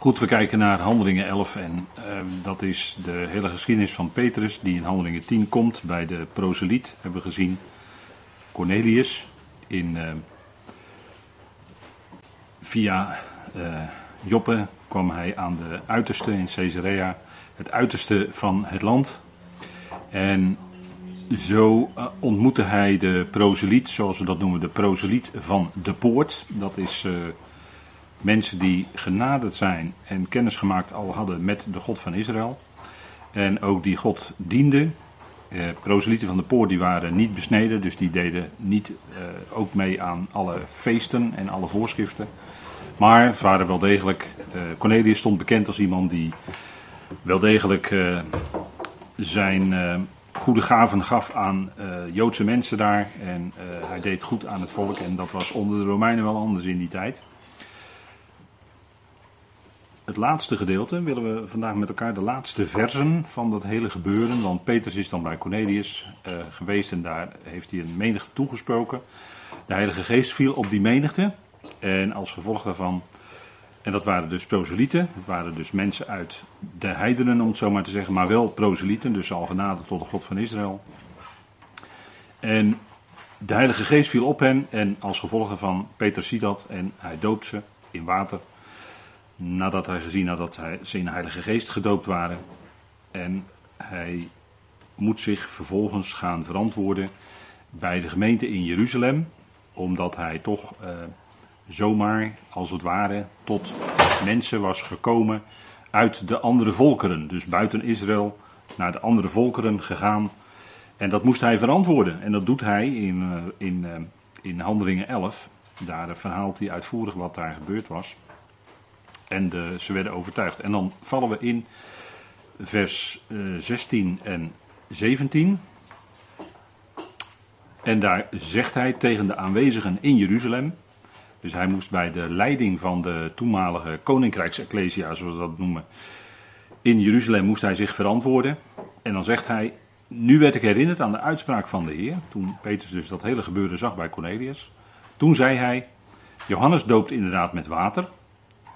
Goed, we kijken naar Handelingen 11 en uh, dat is de hele geschiedenis van Petrus die in Handelingen 10 komt bij de proseliet, hebben we gezien. Cornelius in, uh, via uh, Joppe kwam hij aan de uiterste in Caesarea, het uiterste van het land. En zo ontmoette hij de proseliet, zoals we dat noemen, de proseliet van de poort. Dat is mensen die genaderd zijn en kennis gemaakt al hadden met de God van Israël. En ook die God dienden. Eh, proselieten van de poort die waren niet besneden, dus die deden niet eh, ook mee aan alle feesten en alle voorschriften. Maar waren wel degelijk, eh, Cornelius stond bekend als iemand die wel degelijk eh, zijn eh, goede gaven gaf aan eh, Joodse mensen daar. En hij deed goed aan het volk en dat was onder de Romeinen wel anders in die tijd het laatste gedeelte willen we vandaag met elkaar de laatste versen van dat hele gebeuren. Want Petrus is dan bij Cornelius uh, geweest en daar heeft hij een menigte toegesproken. De Heilige Geest viel op die menigte. En als gevolg daarvan, en dat waren dus proselieten, het waren dus mensen uit de heidenen om het zo maar te zeggen, maar wel proselieten, dus al tot de God van Israël. En de Heilige Geest viel op hen en als gevolg daarvan, Petrus ziet dat en hij doopt ze in water nadat hij gezien had dat hij, ze in de Heilige Geest gedoopt waren. En hij moet zich vervolgens gaan verantwoorden bij de gemeente in Jeruzalem, omdat hij toch eh, zomaar, als het ware, tot mensen was gekomen uit de andere volkeren. Dus buiten Israël naar de andere volkeren gegaan. En dat moest hij verantwoorden. En dat doet hij in, uh, in, uh, in Handelingen 11. Daar verhaalt hij uitvoerig wat daar gebeurd was. En ze werden overtuigd. En dan vallen we in vers uh, eh, 16 en 17. En daar zegt hij tegen de aanwezigen in Jeruzalem. Dus hij moest bij de leiding van de toenmalige koninkrijksecclesia, zoals we dat noemen. In Jeruzalem moest hij zich verantwoorden. En dan zegt hij. Nu werd ik herinnerd aan de uitspraak van de Heer. Toen Petrus dus dat hele gebeuren zag bij Cornelius. Toen zei hij. Johannes doopt inderdaad met water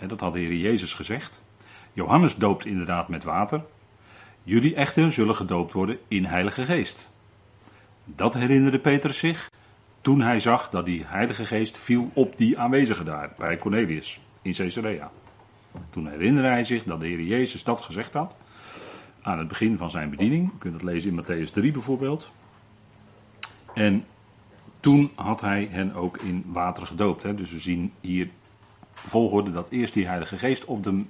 dat had de Heer Jezus gezegd. Johannes doopt inderdaad met water. Jullie echter zullen gedoopt worden in Heilige Geest. Dat herinnerde Petrus zich toen hij zag dat die Heilige Geest viel op die aanwezigen daar, bij Cornelius in Caesarea. Toen herinnerde hij zich dat de Heer Jezus dat gezegd had. Aan het begin van zijn bediening. U kunt het lezen in Matthäus 3 bijvoorbeeld. En toen had hij hen ook in water gedoopt. Hè. Dus we zien hier volgorde dat eerst die Heilige Geest op de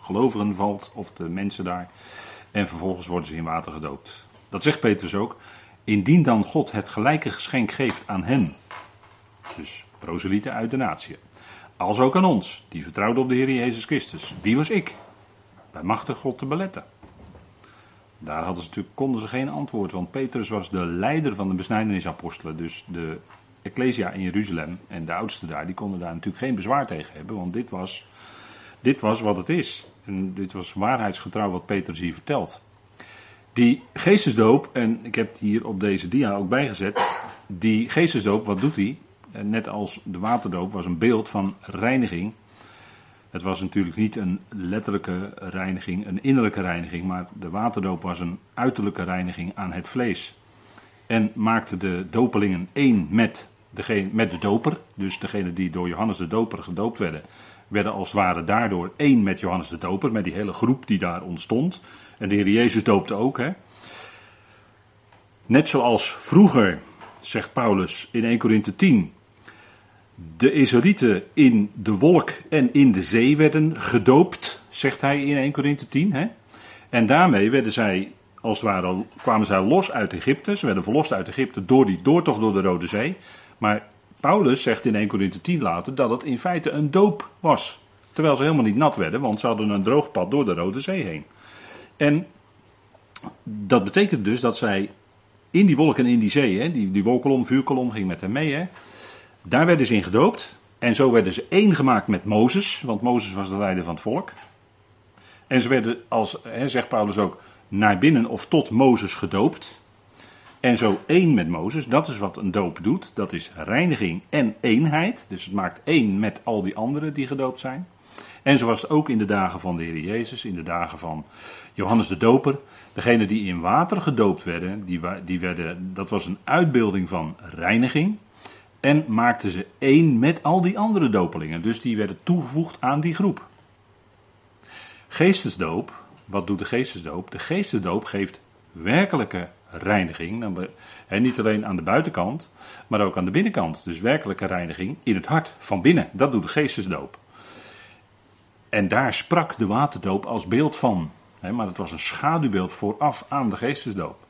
gelovigen valt, of de mensen daar, en vervolgens worden ze in water gedoopt. Dat zegt Petrus ook. Indien dan God het gelijke geschenk geeft aan hen, dus proselieten uit de natie, als ook aan ons, die vertrouwden op de Heer Jezus Christus. Wie was ik? Bij machtig God te beletten. Daar hadden ze natuurlijk, konden ze geen antwoord, want Petrus was de leider van de besnijdenisapostelen, dus de Ecclesia in Jeruzalem en de oudsten daar, die konden daar natuurlijk geen bezwaar tegen hebben, want dit was, dit was wat het is. En dit was waarheidsgetrouw wat Petrus hier vertelt. Die geestesdoop, en ik heb het hier op deze dia ook bijgezet, die geestesdoop, wat doet hij? Net als de waterdoop was een beeld van reiniging. Het was natuurlijk niet een letterlijke reiniging, een innerlijke reiniging, maar de waterdoop was een uiterlijke reiniging aan het vlees. En maakte de dopelingen één met, degene, met de doper. Dus degene die door Johannes de Doper gedoopt werden, werden als het ware daardoor één met Johannes de Doper. Met die hele groep die daar ontstond. En de Heer Jezus doopte ook. Hè. Net zoals vroeger, zegt Paulus in 1 Korinthe 10, de Israëlieten in de wolk en in de zee werden gedoopt, zegt hij in 1 Korinthe 10. Hè? En daarmee werden zij als het ware kwamen zij los uit Egypte. Ze werden verlost uit Egypte door die doortocht door de Rode Zee. Maar Paulus zegt in 1 Corinthië 10 later dat het in feite een doop was. Terwijl ze helemaal niet nat werden, want ze hadden een droog pad door de Rode Zee heen. En dat betekent dus dat zij in die wolken en in die zee, hè, die, die wolkolom, vuurkolom ging met hem mee, hè, daar werden ze in gedoopt. En zo werden ze één gemaakt met Mozes, want Mozes was de leider van het volk. En ze werden, als, hè, zegt Paulus ook, naar binnen of tot Mozes gedoopt. En zo één met Mozes, dat is wat een doop doet. Dat is reiniging en eenheid. Dus het maakt één met al die anderen die gedoopt zijn. En zo was het ook in de dagen van de Heer Jezus, in de dagen van Johannes de Doper. Degenen die in water gedoopt werden, die, die werden, dat was een uitbeelding van reiniging. En maakten ze één met al die andere dopelingen. Dus die werden toegevoegd aan die groep. Geestesdoop, wat doet de geestesdoop? De geestesdoop geeft werkelijke reiniging. En niet alleen aan de buitenkant, maar ook aan de binnenkant. Dus werkelijke reiniging in het hart, van binnen. Dat doet de geestesdoop. En daar sprak de waterdoop als beeld van. Maar het was een schaduwbeeld vooraf aan de geestesdoop.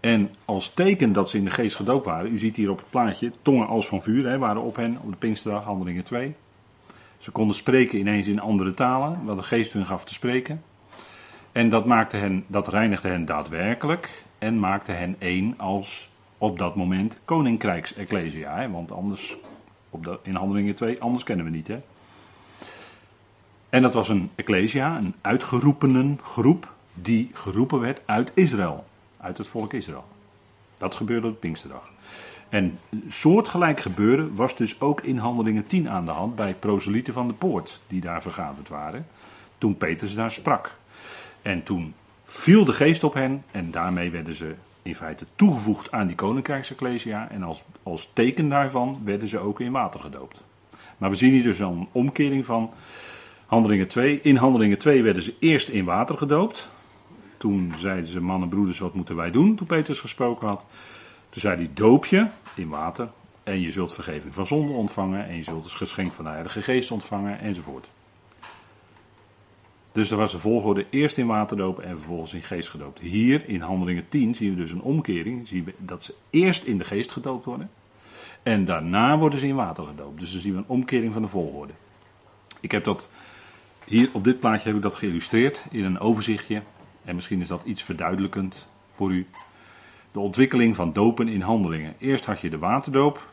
En als teken dat ze in de geest gedoopt waren, u ziet hier op het plaatje, tongen als van vuur waren op hen op de Pinksterdag, handelingen 2. Ze konden spreken ineens in andere talen, wat de geest hun gaf te spreken. En dat, maakte hen, dat reinigde hen daadwerkelijk en maakte hen één als op dat moment koninkrijks-ecclesia. Want anders, op de, in handelingen 2, anders kennen we niet. Hè? En dat was een ecclesia, een uitgeroepenen groep, die geroepen werd uit Israël, uit het volk Israël. Dat gebeurde op Pinksterdag. En soortgelijk gebeuren was dus ook in Handelingen 10 aan de hand bij proselieten van de poort, die daar vergaderd waren, toen Petrus daar sprak. En toen viel de geest op hen en daarmee werden ze in feite toegevoegd aan die koninkrijksecclesia en als, als teken daarvan werden ze ook in water gedoopt. Maar we zien hier dus een omkering van Handelingen 2. In Handelingen 2 werden ze eerst in water gedoopt. Toen zeiden ze, mannen, broeders, wat moeten wij doen? Toen Petrus gesproken had. Toen zei hij, doop je in water. En je zult vergeving van zonde ontvangen. En je zult het geschenk van de Heilige Geest ontvangen. Enzovoort. Dus er was een volgorde eerst in water dopen en vervolgens in geest gedoopt. Hier in Handelingen 10 zien we dus een omkering. Zien we dat ze eerst in de geest gedoopt worden. En daarna worden ze in water gedoopt. Dus dan zien we een omkering van de volgorde. Ik heb dat hier op dit plaatje heb ik dat geïllustreerd in een overzichtje. En misschien is dat iets verduidelijkend voor u. De ontwikkeling van dopen in handelingen. Eerst had je de waterdoop.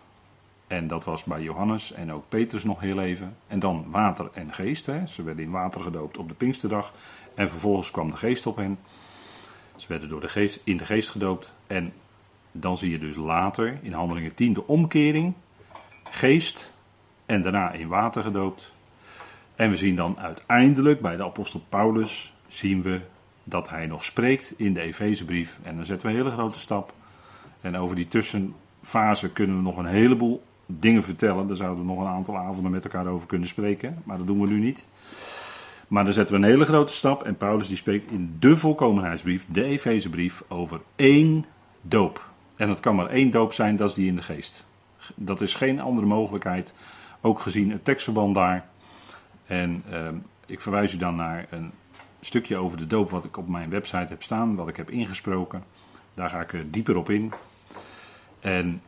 En dat was bij Johannes en ook Petrus nog heel even. En dan water en geest. Hè. Ze werden in water gedoopt op de Pinksterdag. En vervolgens kwam de geest op hen. Ze werden door de geest, in de geest gedoopt. En dan zie je dus later in handelingen 10 de omkering. Geest en daarna in water gedoopt. En we zien dan uiteindelijk bij de apostel Paulus, zien we dat hij nog spreekt in de Efezebrief. En dan zetten we een hele grote stap. En over die tussenfase kunnen we nog een heleboel dingen vertellen. Daar zouden we nog een aantal avonden met elkaar over kunnen spreken. Maar dat doen we nu niet. Maar dan zetten we een hele grote stap. En Paulus die spreekt in de volkomenheidsbrief, de Efezebrief, over één doop. En dat kan maar één doop zijn, dat is die in de geest. Dat is geen andere mogelijkheid. Ook gezien het tekstverband daar. En ehm, ik verwijs u dan naar een stukje over de doop wat ik op mijn website heb staan, wat ik heb ingesproken. Daar ga ik er dieper op in. En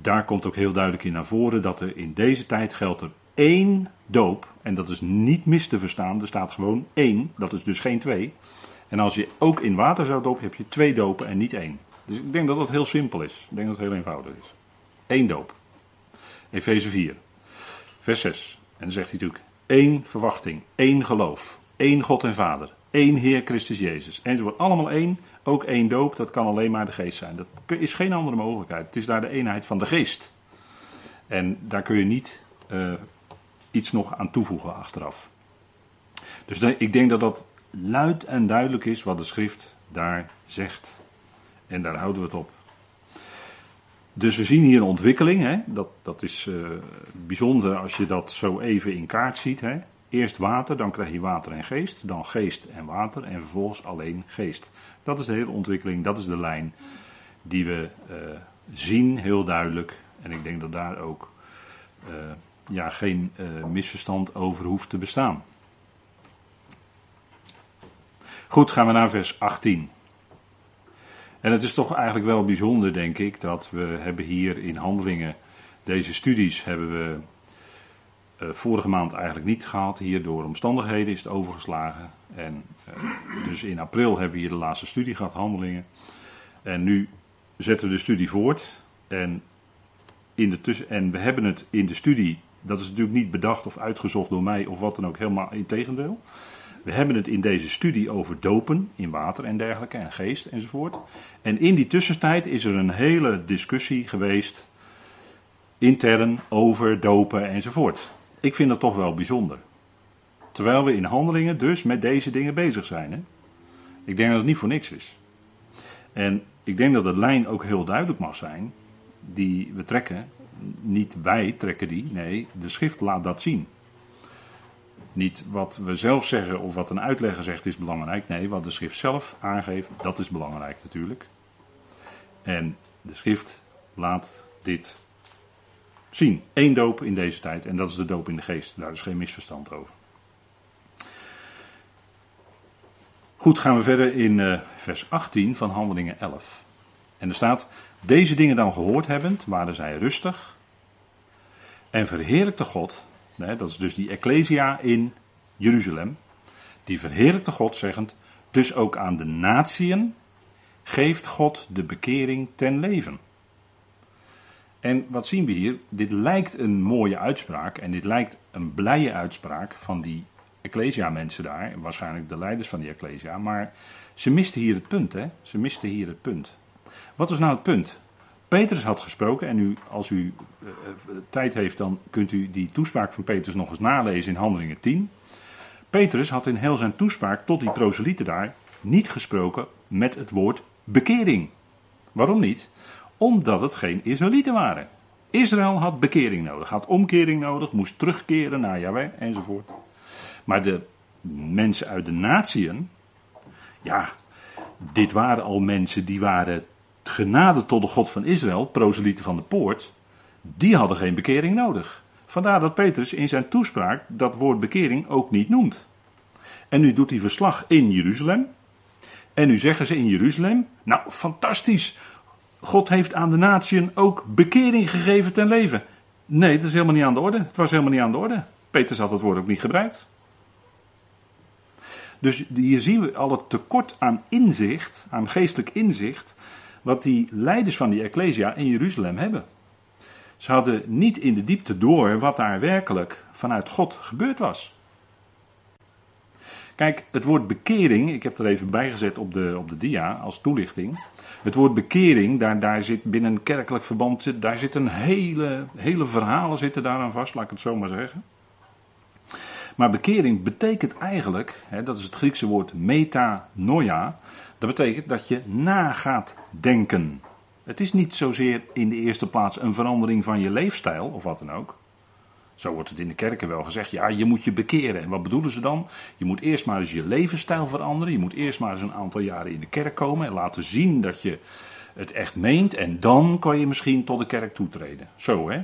daar komt ook heel duidelijk in naar voren dat er in deze tijd geldt er één doop. En dat is niet mis te verstaan. Er staat gewoon één. Dat is dus geen twee. En als je ook in water zou dopen, heb je twee dopen en niet één. Dus ik denk dat dat heel simpel is. Ik denk dat het heel eenvoudig is. Eén doop. Efeze 4, vers 6. En dan zegt hij natuurlijk: één verwachting, één geloof, één God en Vader, één Heer Christus Jezus. En ze wordt allemaal één, ook één doop, dat kan alleen maar de geest zijn. Dat is geen andere mogelijkheid. Het is daar de eenheid van de geest. En daar kun je niet uh, iets nog aan toevoegen achteraf. Dus ik denk dat dat luid en duidelijk is wat de schrift daar zegt. En daar houden we het op. Dus we zien hier een ontwikkeling. Hè? Dat, dat is uh, bijzonder als je dat zo even in kaart ziet. Hè? Eerst water, dan krijg je water en geest. Dan geest en water en vervolgens alleen geest. Dat is de hele ontwikkeling, dat is de lijn die we uh, zien, heel duidelijk. En ik denk dat daar ook uh, ja, geen misverstand over hoeft te bestaan. Goed, gaan we naar vers 18. En het is toch eigenlijk wel bijzonder, denk ik, dat we hebben hier in handelingen deze studies hebben we vorige maand eigenlijk niet gehad. Hier door omstandigheden is het overgeslagen. En uh, dus in april hebben we hier de laatste studie gehad, handelingen. En nu zetten we de studie voort. En, in de tussen, en we hebben het in de studie, dat is natuurlijk niet bedacht of uitgezocht door mij of wat dan ook, helemaal in tegendeel. We hebben het in deze studie over dopen in water en dergelijke, en geest enzovoort. En in die tussentijd is er een hele discussie geweest, intern, over dopen enzovoort. Ik vind dat toch wel bijzonder. Terwijl we in handelingen dus met deze dingen bezig zijn. Hè? Ik denk dat het niet voor niks is. En ik denk dat de lijn ook heel duidelijk mag zijn. Die we trekken. Niet wij trekken die. Nee, de schrift laat dat zien. Niet wat we zelf zeggen of wat een uitlegger zegt is belangrijk. Nee, wat de schrift zelf aangeeft, dat is belangrijk natuurlijk. En de schrift laat dit zien. Eén doop in deze tijd en dat is de doop in de geest. Daar is geen misverstand over. Goed, gaan we verder in uh, vers 18 van Handelingen 11. En er staat: Deze dingen dan gehoord hebbend, waren zij rustig en verheerlijkte God. Dat is dus die Ecclesia in Jeruzalem. Die verheerlijkte God, zeggend: Dus ook aan de natieën geeft God de bekering ten leven. En wat zien we hier? Dit lijkt een mooie uitspraak en dit lijkt een blije uitspraak van die Ecclesia-mensen daar, waarschijnlijk de leiders van die Ecclesia, maar ze misten hier het punt, hè? Ze misten hier het punt. Wat was nou het punt? Petrus had gesproken, en u, als u uh, tijd heeft, dan kunt u die toespraak van Petrus nog eens nalezen in Handelingen 10. Petrus had in heel zijn toespraak tot die proselieten daar niet gesproken met het woord bekering. Waarom niet? Omdat het geen Israëlieten waren. Israël had bekering nodig, had omkering nodig, moest terugkeren naar Yahweh enzovoort. Maar de mensen uit de natieën, ja, dit waren al mensen die waren genade tot de God van Israël, proselieten van de poort, die hadden geen bekering nodig. Vandaar dat Petrus in zijn toespraak dat woord bekering ook niet noemt. En nu doet hij verslag in Jeruzalem. En nu zeggen ze in Jeruzalem, nou fantastisch, God heeft aan de natieën ook bekering gegeven ten leven. Nee, dat is helemaal niet aan de orde. Het was helemaal niet aan de orde. Petrus had het woord ook niet gebruikt. Dus hier zien we al het tekort aan inzicht, aan geestelijk inzicht, wat die leiders van die Ecclesia in Jeruzalem hebben. Ze hadden niet in de diepte door wat daar werkelijk vanuit God gebeurd was. Kijk, het woord bekering, ik heb er even bijgezet op de, op de dia als toelichting. Het woord bekering, daar, daar zit binnen kerkelijk verband, daar zitten hele, hele verhalen zitten daaraan vast, laat ik het zo maar zeggen. Maar bekering betekent eigenlijk, hè, dat is het Griekse woord metanoia, dat betekent dat je na gaat denken. Het is niet zozeer in de eerste plaats een verandering van je leefstijl of wat dan ook. Zo wordt het in de kerken wel gezegd. Ja, je moet je bekeren. En wat bedoelen ze dan? Je moet eerst maar eens je levensstijl veranderen. Je moet eerst maar eens een aantal jaren in de kerk komen en laten zien dat je het echt meent. En dan kan je misschien tot de kerk toetreden. Zo hè.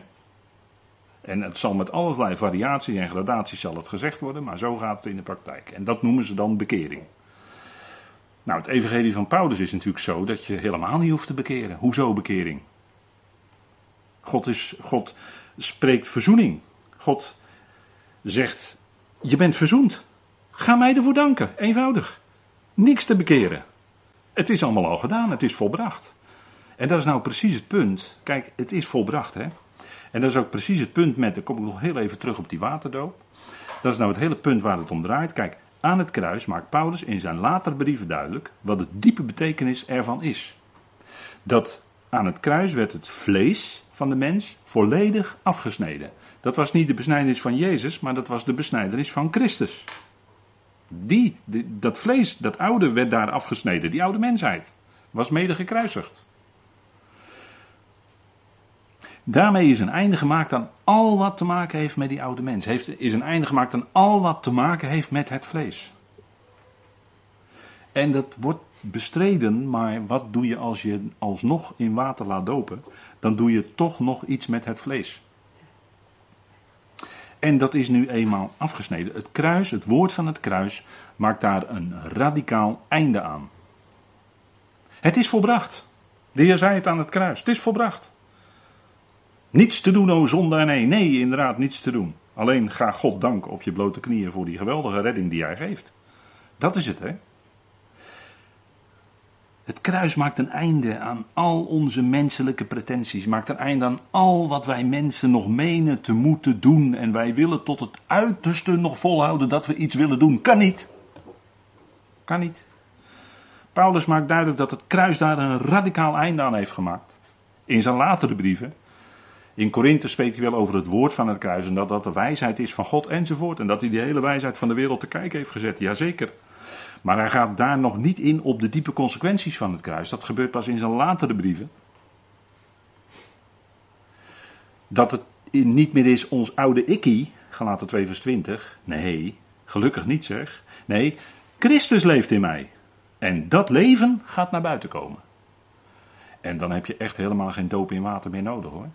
En het zal met allerlei variaties en gradaties zal het gezegd worden, maar zo gaat het in de praktijk. En dat noemen ze dan bekering. Nou, het evangelie van Paulus is natuurlijk zo dat je helemaal niet hoeft te bekeren. Hoezo bekering? God, is, God spreekt verzoening. God zegt, je bent verzoend. Ga mij ervoor danken, eenvoudig. Niks te bekeren. Het is allemaal al gedaan, het is volbracht. En dat is nou precies het punt. Kijk, het is volbracht, hè. En dat is ook precies het punt met, dan kom ik nog heel even terug op die waterdoop. Dat is nou het hele punt waar het om draait. Kijk, aan het kruis maakt Paulus in zijn latere brieven duidelijk wat de diepe betekenis ervan is. Dat aan het kruis werd het vlees van de mens volledig afgesneden. Dat was niet de besnijdenis van Jezus, maar dat was de besnijdenis van Christus. Die, dat vlees, dat oude werd daar afgesneden, die oude mensheid, was mede gekruisigd. Daarmee is een einde gemaakt aan al wat te maken heeft met die oude mens. Heeft, is een einde gemaakt aan al wat te maken heeft met het vlees. En dat wordt bestreden, maar wat doe je als je alsnog in water laat dopen? Dan doe je toch nog iets met het vlees. En dat is nu eenmaal afgesneden. Het kruis, het woord van het kruis, maakt daar een radicaal einde aan. Het is volbracht. De Heer zei het aan het kruis. Het is volbracht. Niets te doen, o zondaar, nee, nee, inderdaad, niets te doen. Alleen ga God danken op je blote knieën voor die geweldige redding die hij geeft. Dat is het, hè. Het kruis maakt een einde aan al onze menselijke pretenties, maakt een einde aan al wat wij mensen nog menen te moeten doen. En wij willen tot het uiterste nog volhouden dat we iets willen doen. Kan niet. Kan niet. Paulus maakt duidelijk dat het kruis daar een radicaal einde aan heeft gemaakt. In zijn latere brieven. In Korinthe spreekt hij wel over het woord van het kruis en dat dat de wijsheid is van God enzovoort. En dat hij de hele wijsheid van de wereld te kijken heeft gezet. Jazeker. Maar hij gaat daar nog niet in op de diepe consequenties van het kruis. Dat gebeurt pas in zijn latere brieven. Dat het niet meer is ons oude ikkie, gelaten 2 vers 20. Nee, gelukkig niet zeg. Nee, Christus leeft in mij. En dat leven gaat naar buiten komen. En dan heb je echt helemaal geen doop in water meer nodig hoor.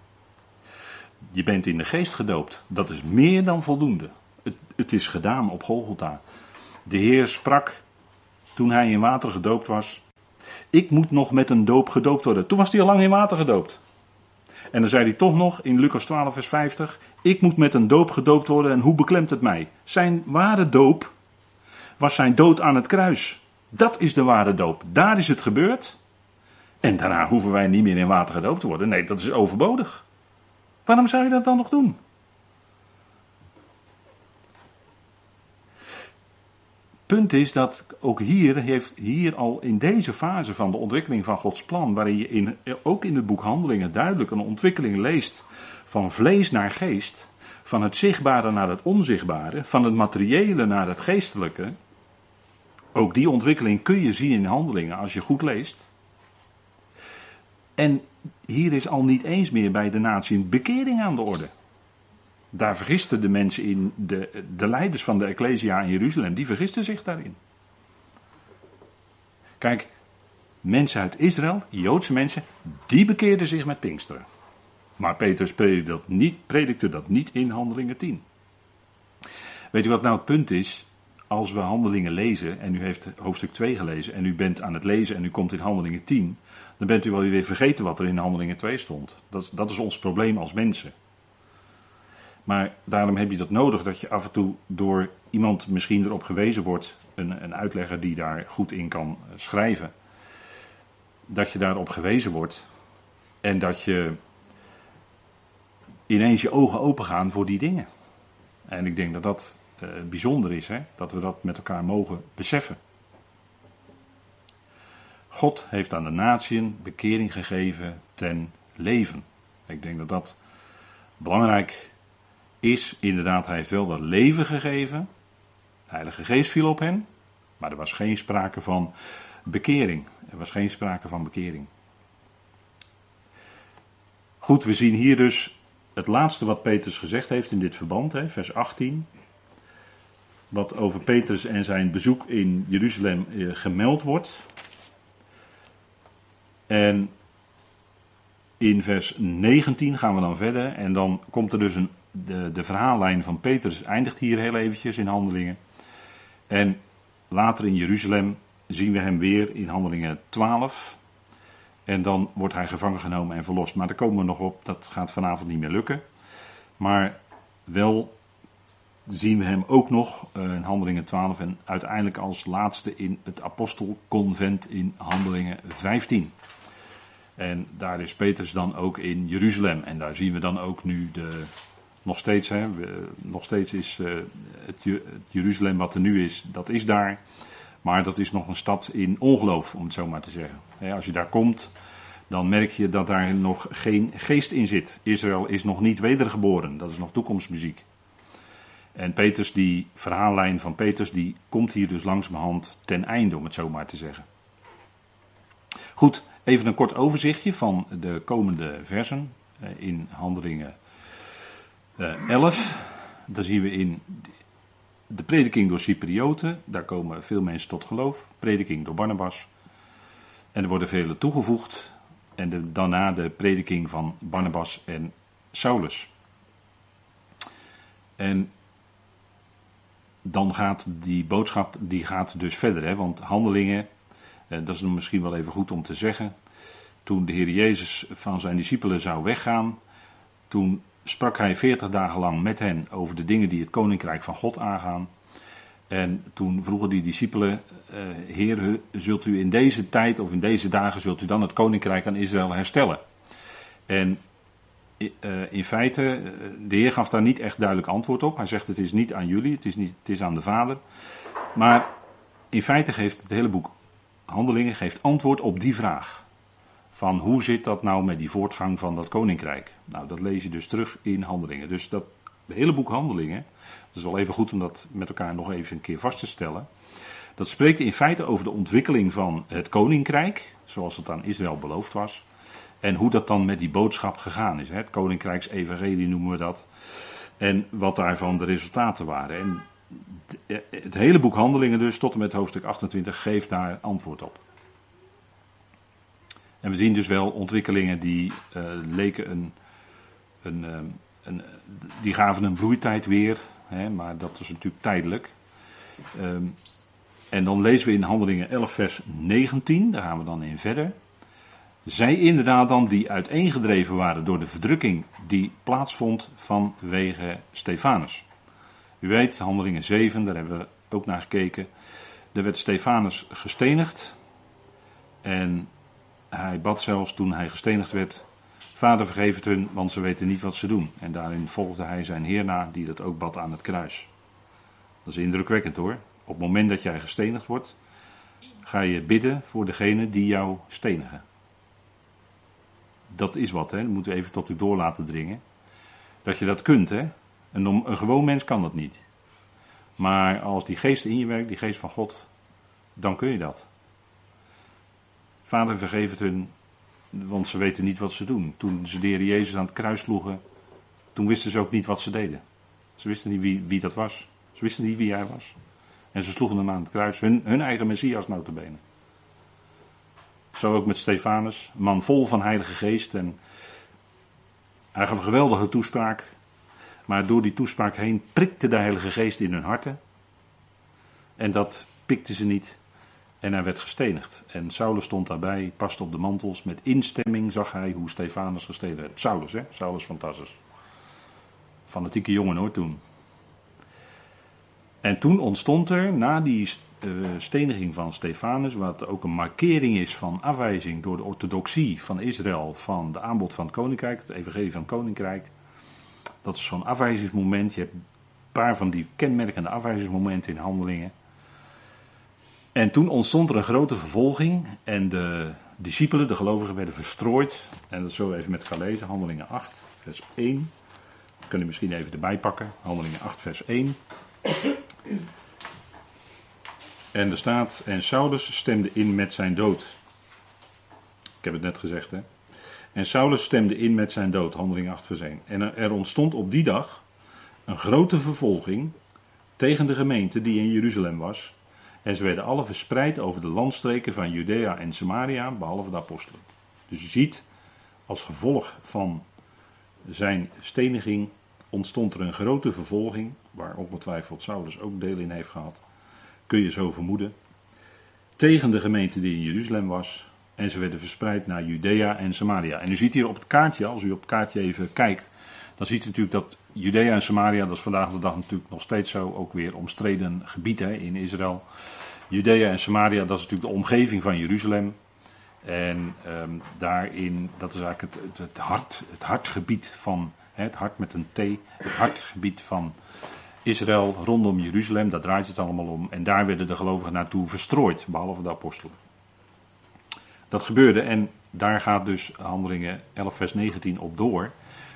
Je bent in de geest gedoopt. Dat is meer dan voldoende. Het, het is gedaan op Golgotha. De Heer sprak toen hij in water gedoopt was. Ik moet nog met een doop gedoopt worden. Toen was hij al lang in water gedoopt. En dan zei hij toch nog in Lucas 12, vers 50: Ik moet met een doop gedoopt worden en hoe beklemt het mij? Zijn ware doop was zijn dood aan het kruis. Dat is de ware doop. Daar is het gebeurd. En daarna hoeven wij niet meer in water gedoopt te worden. Nee, dat is overbodig. Waarom zou je dat dan nog doen? Punt is dat ook hier heeft hier al in deze fase van de ontwikkeling van Gods plan, waarin je in, ook in het boek Handelingen duidelijk een ontwikkeling leest van vlees naar geest, van het zichtbare naar het onzichtbare, van het materiële naar het geestelijke. Ook die ontwikkeling kun je zien in Handelingen als je goed leest. En hier is al niet eens meer bij de natie een bekering aan de orde. Daar vergisten de mensen in, de, de leiders van de Ecclesia in Jeruzalem, die vergisten zich daarin. Kijk, mensen uit Israël, Joodse mensen, die bekeerden zich met Pinksteren. Maar Petrus predikte dat niet, predikte dat niet in Handelingen 10. Weet u wat nou het punt is? Als we Handelingen lezen, en u heeft hoofdstuk 2 gelezen, en u bent aan het lezen en u komt in Handelingen 10, dan bent u wel weer vergeten wat er in Handelingen 2 stond. Dat, dat is ons probleem als mensen. Maar daarom heb je dat nodig dat je af en toe door iemand misschien erop gewezen wordt, een, een uitlegger die daar goed in kan schrijven, dat je daarop gewezen wordt en dat je ineens je ogen open gaan voor die dingen. En ik denk dat dat uh, bijzonder is, hè? dat we dat met elkaar mogen beseffen. God heeft aan de natieën bekering gegeven ten leven. Ik denk dat dat belangrijk is. Inderdaad, hij heeft wel dat leven gegeven. De Heilige Geest viel op hen. Maar er was geen sprake van bekering. Er was geen sprake van bekering. Goed, we zien hier dus het laatste wat Petrus gezegd heeft in dit verband, hè, vers 18. Wat over Petrus en zijn bezoek in Jeruzalem eh, gemeld wordt. En in vers 19 gaan we dan verder. En dan komt er dus een. De, de verhaallijn van Petrus eindigt hier heel eventjes in handelingen. En later in Jeruzalem zien we hem weer in handelingen 12. En dan wordt hij gevangen genomen en verlost. Maar daar komen we nog op, dat gaat vanavond niet meer lukken. Maar wel zien we hem ook nog uh, in Handelingen 12 en uiteindelijk als laatste in het apostelconvent in Handelingen 15. En daar is Petrus dan ook in Jeruzalem. En daar zien we dan ook nu de, nog steeds, hè, nog steeds is uh, het, het, Jeruzalem wat er nu is, dat is daar. Maar dat is nog een stad in ongeloof, om het zo maar te zeggen. als je daar komt, dan merk je dat daar nog geen geest in zit. Israël is nog niet wedergeboren, dat is nog toekomstmuziek. En Peters, die verhaallijn van Peters, die komt hier dus langzamerhand ten einde, om het zo maar te zeggen. Goed, even een kort overzichtje van de komende versen eh, in Handelingen 11. Eh, Daar zien we in de prediking door Cyprioten, daar komen veel mensen tot geloof. Prediking door Barnabas. En er worden vele toegevoegd. En daarna de prediking van Barnabas en Saulus. En dan gaat die boodschap die gaat dus verder. Hè? Want handelingen, eh, dat is misschien wel even goed om te zeggen. Toen de Heer Jezus van zijn discipelen zou weggaan, toen sprak hij veertig dagen lang met hen over de dingen die het koninkrijk van God aangaan. En toen vroegen die discipelen, uh, Heer, zult u in deze tijd of in deze dagen, zult u dan het koninkrijk aan Israël herstellen? En uh, in feite, de Heer gaf daar niet echt duidelijk antwoord op. Hij zegt, het is niet aan jullie, het is, niet, het is aan de Vader. Maar in feite geeft het hele boek Handelingen geeft antwoord op die vraag. Van hoe zit dat nou met die voortgang van dat koninkrijk. Nou, dat lees je dus terug in Handelingen. Dus dat hele boek Handelingen, dat is wel even goed om dat met elkaar nog even een keer vast te stellen. Dat spreekt in feite over de ontwikkeling van het koninkrijk, zoals het aan Israël beloofd was. En hoe dat dan met die boodschap gegaan is. Het koninkrijksevangelie noemen we dat. En wat daarvan de resultaten waren. En het hele boek Handelingen dus, tot en met hoofdstuk 28, geeft daar antwoord op. En we zien dus wel ontwikkelingen die uh, leken een, een, uh, een, die gaven een bloeitijd weer, hè, maar dat is natuurlijk tijdelijk. Um, en dan lezen we in Handelingen 11 vers 19, daar gaan we dan in verder. Zij inderdaad dan die uiteengedreven waren door de verdrukking die plaatsvond vanwege Stefanus. U weet, Handelingen 7, daar hebben we ook naar gekeken. Er werd Stefanus gestenigd. En hij bad zelfs toen hij gestenigd werd. Vader vergeef het hun, want ze weten niet wat ze doen. En daarin volgde hij zijn Heer na, die dat ook bad aan het kruis. Dat is indrukwekkend hoor. Op het moment dat jij gestenigd wordt, ga je bidden voor degene die jou stenigen. Dat is wat, hè? Dat moeten we even tot u door laten dringen. Dat je dat kunt, hè? Een, een gewoon mens kan dat niet. Maar als die geest in je werkt, die geest van God, dan kun je dat. Vader vergeef het hun, want ze weten niet wat ze doen. Toen ze de Jezus aan het kruis sloegen, toen wisten ze ook niet wat ze deden. Ze wisten niet wie, wie dat was. Ze wisten niet wie hij was. En ze sloegen hem aan het kruis, hun, hun eigen Messias notabene. Zo ook met Stefanus, man vol van heilige geest. En hij gaf een geweldige toespraak. Maar door die toespraak heen prikte de heilige geest in hun harten. En dat pikte ze niet. En hij werd gestenigd. En Saulus stond daarbij, paste op de mantels. Met instemming zag hij hoe Stefanus gestenigd werd. Saulus, hè? Saulus van Tarsus. Fanatieke jongen hoor toen. En toen ontstond er, na die uh, steniging van Stefanus, wat ook een markering is van afwijzing door de orthodoxie van Israël van de aanbod van het koninkrijk, het evangelie van het koninkrijk. Dat is zo'n afwijzingsmoment. Je hebt een paar van die kenmerkende afwijzingsmomenten in handelingen. En toen ontstond er een grote vervolging en de discipelen, de gelovigen, werden verstrooid. En dat zullen we even met gaan lezen, handelingen 8, vers 1. Dat kunnen misschien even erbij pakken, handelingen 8, vers 1. En er staat, en Saulus stemde in met zijn dood. Ik heb het net gezegd, hè. En Saulus stemde in met zijn dood, handeling 8 vers 1. En er ontstond op die dag een grote vervolging tegen de gemeente die in Jeruzalem was. En ze werden alle verspreid over de landstreken van Judea en Samaria, behalve de apostelen. Dus je ziet, als gevolg van zijn steniging ontstond er een grote vervolging, waar ongetwijfeld Saulus ook deel in heeft gehad, kun je zo vermoeden, tegen de gemeente die in Jeruzalem was. En ze werden verspreid naar Judea en Samaria. En u ziet hier op het kaartje, als u op het kaartje even kijkt, dan ziet u natuurlijk dat Judea en Samaria, dat is vandaag de dag natuurlijk nog steeds zo, ook weer omstreden gebied hè, in Israël. Judea en Samaria, dat is natuurlijk de omgeving van Jeruzalem. En um, daarin, dat is eigenlijk het, het, hart, het hartgebied van het hart met een T, het hartgebied van Israël rondom Jeruzalem, daar draait het allemaal om. En daar werden de gelovigen naartoe verstrooid, behalve de apostelen. Dat gebeurde en daar gaat dus handelingen 11 vers 19 op door.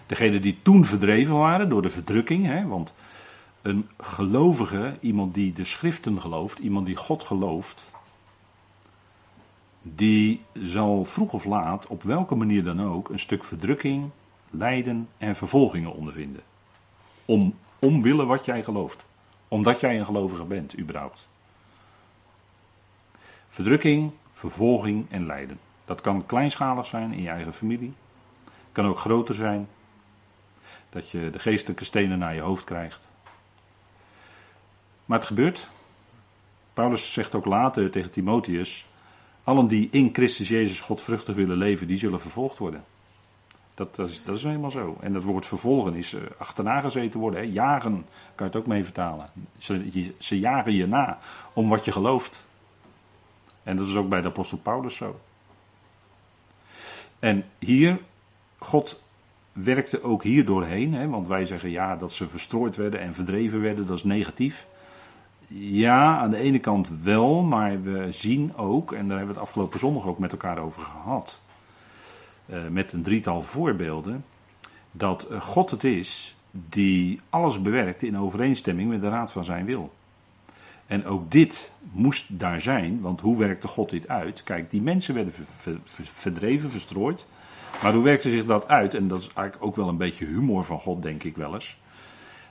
Degenen die toen verdreven waren door de verdrukking, hè, want een gelovige, iemand die de schriften gelooft, iemand die God gelooft, die zal vroeg of laat, op welke manier dan ook, een stuk verdrukking, lijden en vervolgingen ondervinden. Om, omwille wat jij gelooft. Omdat jij een gelovige bent, überhaupt. Verdrukking, vervolging en lijden. Dat kan kleinschalig zijn in je eigen familie. Kan ook groter zijn. Dat je de geestelijke stenen naar je hoofd krijgt. Maar het gebeurt. Paulus zegt ook later tegen Timotheus: Allen die in Christus Jezus godvruchtig willen leven, die zullen vervolgd worden. Dat, dat, is, helemaal zo. En dat woord vervolgen is uh, achterna gezeten worden. Hè? Jagen, kan je het ook mee vertalen. Ze, ze jagen je na om wat je gelooft. En dat is ook bij de apostel Paulus zo. En hier, God werkte ook hier doorheen. Hè? Want wij zeggen ja, dat ze verstrooid werden en verdreven werden, dat is negatief. Ja, aan de ene kant wel, maar we zien ook, en daar hebben we het afgelopen zondag ook met elkaar over gehad eh, met een drietal voorbeelden dat eh, God het is die alles bewerkt in overeenstemming met de raad van zijn wil. En ook dit moest daar zijn, want hoe werkte God dit uit? Kijk, die mensen werden verdreven, verstrooid. Maar hoe werkte zich dat uit? En dat is eigenlijk ook wel een beetje humor van God, denk ik wel eens.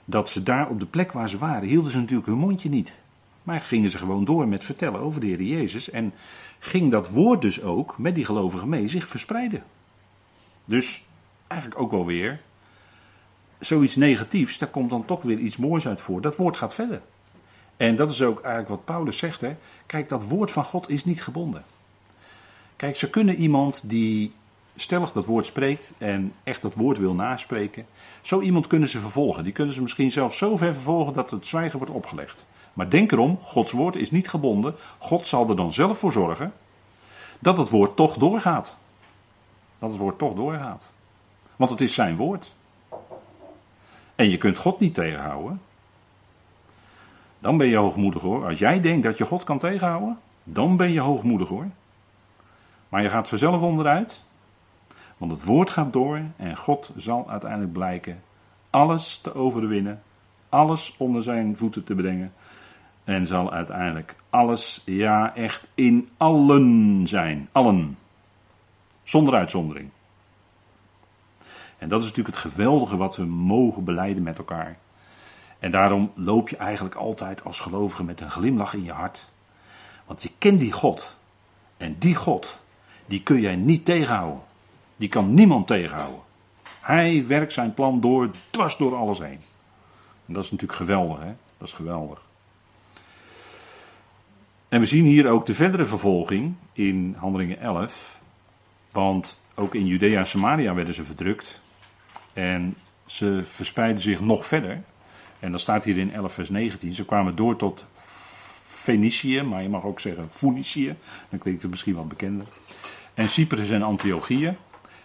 Dat ze daar op de plek waar ze waren, hielden ze natuurlijk hun mondje niet. Maar gingen ze gewoon door met vertellen over de Heer Jezus. En ging dat woord dus ook met die gelovigen mee zich verspreiden. Dus eigenlijk ook wel weer zoiets negatiefs, daar komt dan toch weer iets moois uit voor. Dat woord gaat verder. En dat is ook eigenlijk wat Paulus zegt. Hè? Kijk, dat woord van God is niet gebonden. Kijk, ze kunnen iemand die stellig dat woord spreekt en echt dat woord wil naspreken, zo iemand kunnen ze vervolgen. Die kunnen ze misschien zelfs zo ver vervolgen dat het zwijgen wordt opgelegd. Maar denk erom, Gods woord is niet gebonden. God zal er dan zelf voor zorgen dat het woord toch doorgaat. Dat het woord toch doorgaat. Want het is zijn woord. En je kunt God niet tegenhouden. Dan ben je hoogmoedig hoor. Als jij denkt dat je God kan tegenhouden, dan ben je hoogmoedig hoor. Maar je gaat vanzelf onderuit. Want het woord gaat door en God zal uiteindelijk blijken alles te overwinnen, alles onder zijn voeten te brengen. En zal uiteindelijk alles, ja echt in allen zijn. Allen. Zonder uitzondering. En dat is natuurlijk het geweldige wat we mogen beleiden met elkaar. En daarom loop je eigenlijk altijd als gelovige met een glimlach in je hart. Want je kent die God. En die God, die kun jij niet tegenhouden. Die kan niemand tegenhouden. Hij werkt zijn plan door, dwars door alles heen. En dat is natuurlijk geweldig, hè? Dat is geweldig. En we zien hier ook de verdere vervolging in Handelingen 11. Want ook in Judea en Samaria werden ze verdrukt. En ze verspreidden zich nog verder. En dan staat hier in 11 vers 19. Ze kwamen door tot Fenicië, maar je mag ook zeggen Phoenicië. Dan klinkt het misschien wat bekender. En Cyprus en Antiochië.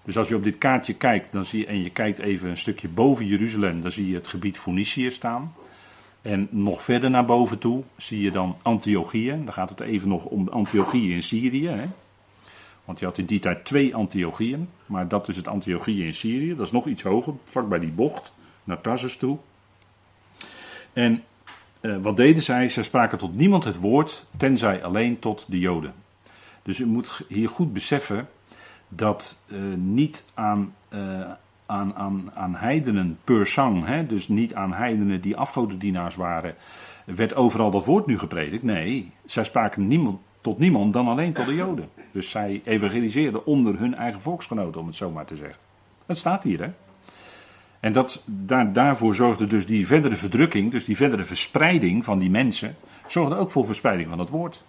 Dus als je op dit kaartje kijkt dan zie je, en je kijkt even een stukje boven Jeruzalem, dan zie je het gebied Phoenicië staan. En nog verder naar boven toe zie je dan Antiochië. Dan gaat het even nog om Antiochië in Syrië. Hè? Want je had in die tijd twee Antiochieën. Maar dat is het Antiochië in Syrië. Dat is nog iets hoger, vlak bij die bocht, naar Tarsus toe. En eh, wat deden zij? Zij spraken tot niemand het woord, tenzij alleen tot de Joden. Dus u moet hier goed beseffen dat uh, niet aan, uh, aan, aan, aan heidenen per sang, hè, dus niet aan heidenen die afgodendienaars waren, werd overal dat woord nu gepredikt. Nee, zij spraken niemand, tot niemand dan alleen tot de Joden. Dus zij evangeliseerden onder hun eigen volksgenoten, om het zo maar te zeggen. Dat staat hier, hè. En dat, daar, daarvoor zorgde dus die verdere verdrukking, dus die verdere verspreiding van die mensen, zorgde ook voor verspreiding van het woord.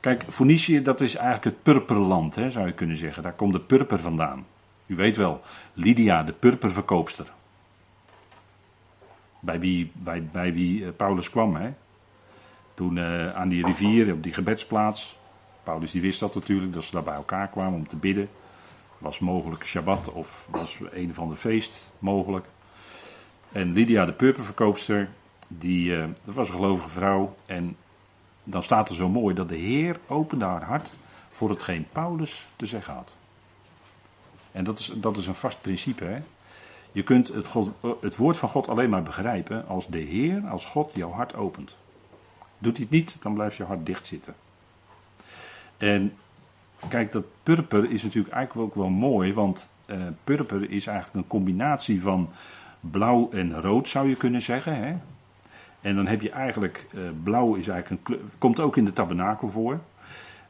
Kijk, Phoenicië, dat is eigenlijk het purperland, hè, zou je kunnen zeggen. Daar komt de purper vandaan. U weet wel, Lydia, de purperverkoopster. Bij wie, bij, bij wie eh, Paulus kwam, hè. Toen uh, aan die rivier, op die gebedsplaats. Paulus die wist dat natuurlijk, dat ze daar bij elkaar kwamen om te bidden. Was mogelijk Shabbat of was een van de feest mogelijk. En Lydia, de purperverkoopster, die, uh, dat was een gelovige vrouw. En dan staat er zo mooi dat de Heer opende haar hart voor hetgeen Paulus te zeggen had. En dat is, dat is een vast principe. Hè? Je kunt het, God, het woord van God alleen maar begrijpen als de Heer, als God jouw hart opent. Doet hij het niet, dan blijft je hart dicht zitten. En kijk, dat purper is natuurlijk eigenlijk ook wel mooi, want uh, purper is eigenlijk een combinatie van blauw en rood, zou je kunnen zeggen. Hè? En dan heb je eigenlijk, uh, blauw is eigenlijk een kleur, het komt ook in de tabernakel voor.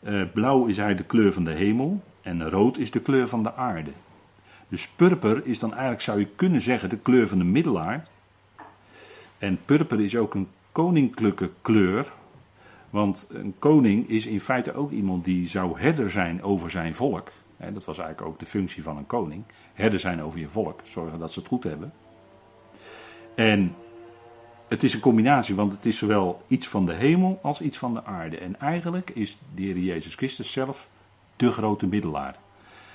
Uh, blauw is eigenlijk de kleur van de hemel en rood is de kleur van de aarde. Dus purper is dan eigenlijk, zou je kunnen zeggen, de kleur van de middelaar. En purper is ook een koninklijke kleur. Want een koning is in feite ook iemand die zou herder zijn over zijn volk. dat was eigenlijk ook de functie van een koning. Herder zijn over je volk, zorgen dat ze het goed hebben. En het is een combinatie, want het is zowel iets van de hemel als iets van de aarde. En eigenlijk is de Heer Jezus Christus zelf de grote middelaar.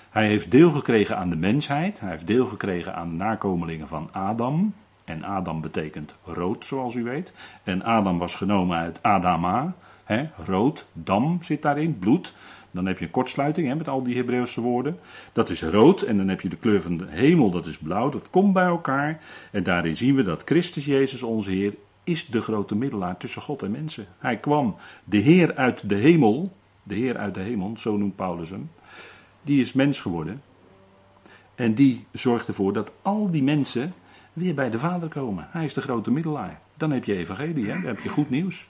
Hij heeft deel gekregen aan de mensheid, hij heeft deel gekregen aan de nakomelingen van Adam. En Adam betekent rood, zoals u weet. En Adam was genomen uit Adama. Hè, rood, dam zit daarin, bloed. Dan heb je een kortsluiting hè, met al die Hebreeuwse woorden. Dat is rood en dan heb je de kleur van de hemel, dat is blauw. Dat komt bij elkaar. En daarin zien we dat Christus Jezus, onze Heer, is de grote middelaar tussen God en mensen. Hij kwam, de Heer uit de hemel, de Heer uit de hemel, zo noemt Paulus hem, die is mens geworden. En die zorgt ervoor dat al die mensen weer bij de Vader komen. Hij is de grote middelaar. Dan heb je evangelie, hè? dan heb je goed nieuws.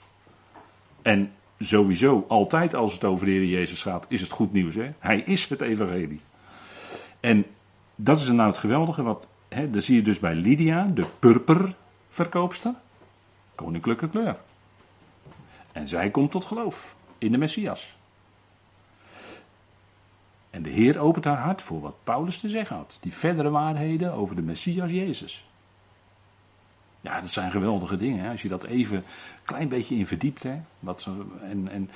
En sowieso, altijd als het over de Heer Jezus gaat, is het goed nieuws. Hè? Hij is het evangelie. En dat is nou het geweldige, wat, daar zie je dus bij Lydia, de purperverkoopster, koninklijke kleur. En zij komt tot geloof in de Messias. En de Heer opent haar hart voor wat Paulus te zeggen had. Die verdere waarheden over de Messias Jezus. Ja, dat zijn geweldige dingen. Hè? Als je dat even een klein beetje in verdiept. Hè? Wat, en, en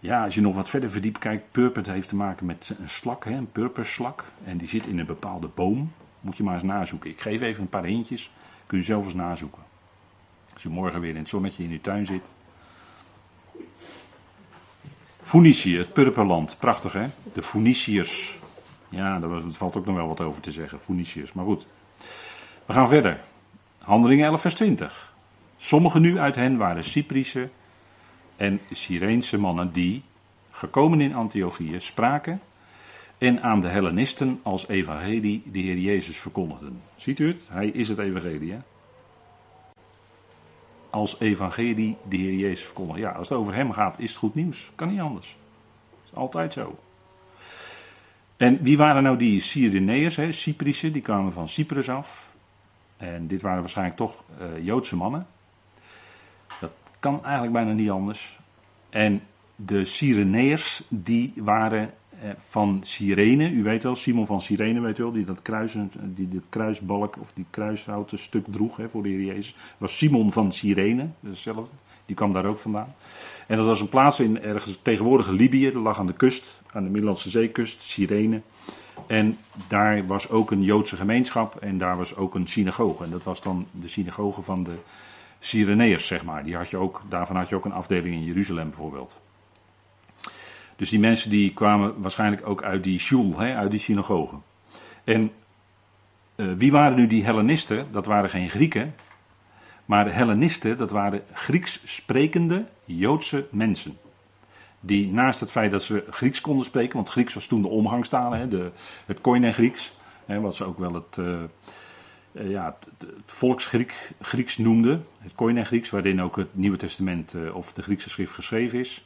ja, als je nog wat verder verdiept kijkt. Purper heeft te maken met een slak, hè? een purperslak. En die zit in een bepaalde boom. Moet je maar eens nazoeken. Ik geef even een paar hintjes. Kun je zelf eens nazoeken. Als je morgen weer in het zonnetje in je tuin zit. Phoenicië, het purperland. Prachtig hè? De Phoeniciërs. Ja, daar valt ook nog wel wat over te zeggen. Phoeniciërs. Maar goed. We gaan verder. Handelingen 11 vers 20. Sommigen nu uit hen waren Cyprische en Sireense mannen die, gekomen in Antiochië, spraken en aan de Hellenisten als evangelie de Heer Jezus verkondigden. Ziet u het? Hij is het evangelie, hè? Als evangelie de Heer Jezus verkondigen. Ja, als het over hem gaat, is het goed nieuws. Kan niet anders. Is altijd zo. En wie waren nou die Cyreneërs, hè, Cyprische, die kwamen van Cyprus af. En dit waren waarschijnlijk toch uh, Joodse mannen. Dat kan eigenlijk bijna niet anders. En de Cyreneërs, die waren eh, van Cyrene, u weet wel, Simon van Cyrene weet u wel, die dat, kruisen, die dat kruisbalk of die kruishouten stuk droeg hè, voor de Heer Jezus. was Simon van Cyrene, hetzelfde. Die kwam daar ook vandaan. En dat was een plaats in ergens tegenwoordige Libië, dat lag aan de kust, aan de Middellandse zeekust, Cyrene. En daar was ook een Joodse gemeenschap en daar was ook een synagoge. En dat was dan de synagoge van de Cyreneërs, zeg maar. Die had je ook, daarvan had je ook een afdeling in Jeruzalem bijvoorbeeld. Dus die mensen die kwamen waarschijnlijk ook uit die shul, hè, uit die synagoge. En uh, wie waren nu die Hellenisten? Dat waren geen Grieken. Maar Hellenisten, dat waren Grieks sprekende Joodse mensen die naast het feit dat ze Grieks konden spreken, want Grieks was toen de omgangstaal, hè, de, het Koine Grieks, hè, wat ze ook wel het, uh, ja, het, Grieks noemden, het Koine Grieks, waarin ook het Nieuwe Testament uh, of de Griekse schrift geschreven is.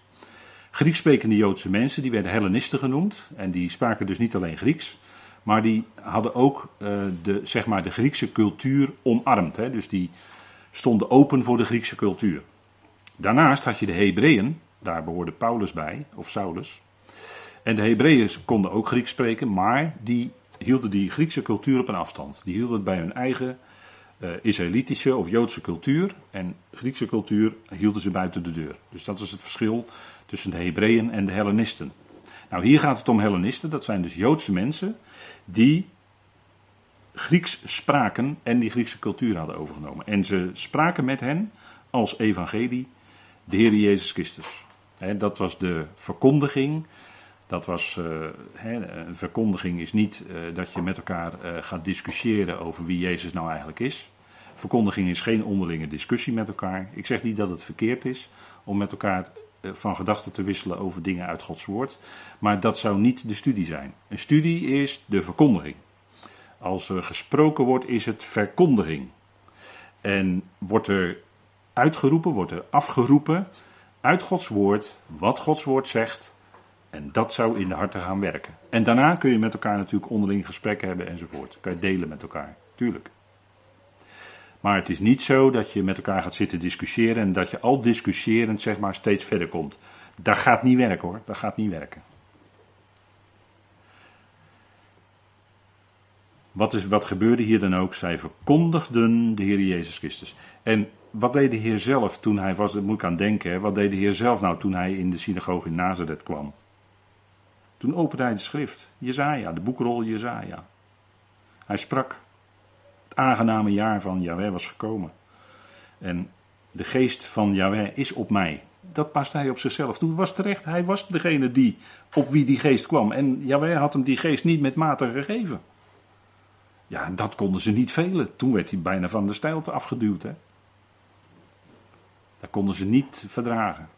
Grieks sprekende Joodse mensen, die werden Hellenisten genoemd, en die spraken dus niet alleen Grieks, maar die hadden ook de, zeg maar de Griekse cultuur omarmd, hè, dus die stonden open voor de Griekse cultuur. Daarnaast had je de Hebreeën, daar behoorde Paulus bij, of Saulus. En de Hebreeën konden ook Grieks spreken, maar die hielden die Griekse cultuur op een afstand. Die hielden het bij hun eigen uh, Israëlitische of Joodse cultuur. En Griekse cultuur hielden ze buiten de deur. Dus dat is het verschil tussen de Hebreeën en de Hellenisten. Nou, hier gaat het om Hellenisten. Dat zijn dus Joodse mensen die Grieks spraken en die Griekse cultuur hadden overgenomen. En ze spraken met hen als evangelie de Heer Jezus Christus dat was de verkondiging. Dat was, uh, een verkondiging is niet uh, dat je met elkaar uh, gaat discussiëren over wie Jezus nou eigenlijk is. Verkondiging is geen onderlinge discussie met elkaar. Ik zeg niet dat het verkeerd is om met elkaar van gedachten te wisselen over dingen uit Gods woord. Maar dat zou niet de studie zijn. Een studie is de verkondiging. Als er gesproken wordt, is het verkondiging. En wordt er uitgeroepen, wordt er afgeroepen, uit Gods woord, wat Gods woord zegt. En dat zou in de harten gaan werken. En daarna kun je met elkaar natuurlijk onderling gesprekken hebben enzovoort. Kan je delen met elkaar, tuurlijk. Maar het is niet zo dat je met elkaar gaat zitten discussiëren en dat je al discussiërend zeg maar steeds verder komt. Dat gaat niet werken hoor, dat gaat niet werken. Wat, is, wat gebeurde hier dan ook? Zij verkondigden de Heer Jezus Christus. En wat deed de Heer zelf toen hij was, daar moet ik aan denken, wat deed de Heer zelf nou toen hij in de synagoge in Nazareth kwam? Toen opende hij de schrift, Jezaja, de boekrol Jezaja. Hij sprak. Het aangename jaar van Yahweh was gekomen. En de geest van Yahweh is op mij. Dat past hij op zichzelf toe. Was terecht, hij was degene die, op wie die geest kwam. En Yahweh had hem die geest niet met mate gegeven. Ja, dat konden ze niet velen. Toen werd hij bijna van de stijlte afgeduwd. Hè? Dat konden ze niet verdragen.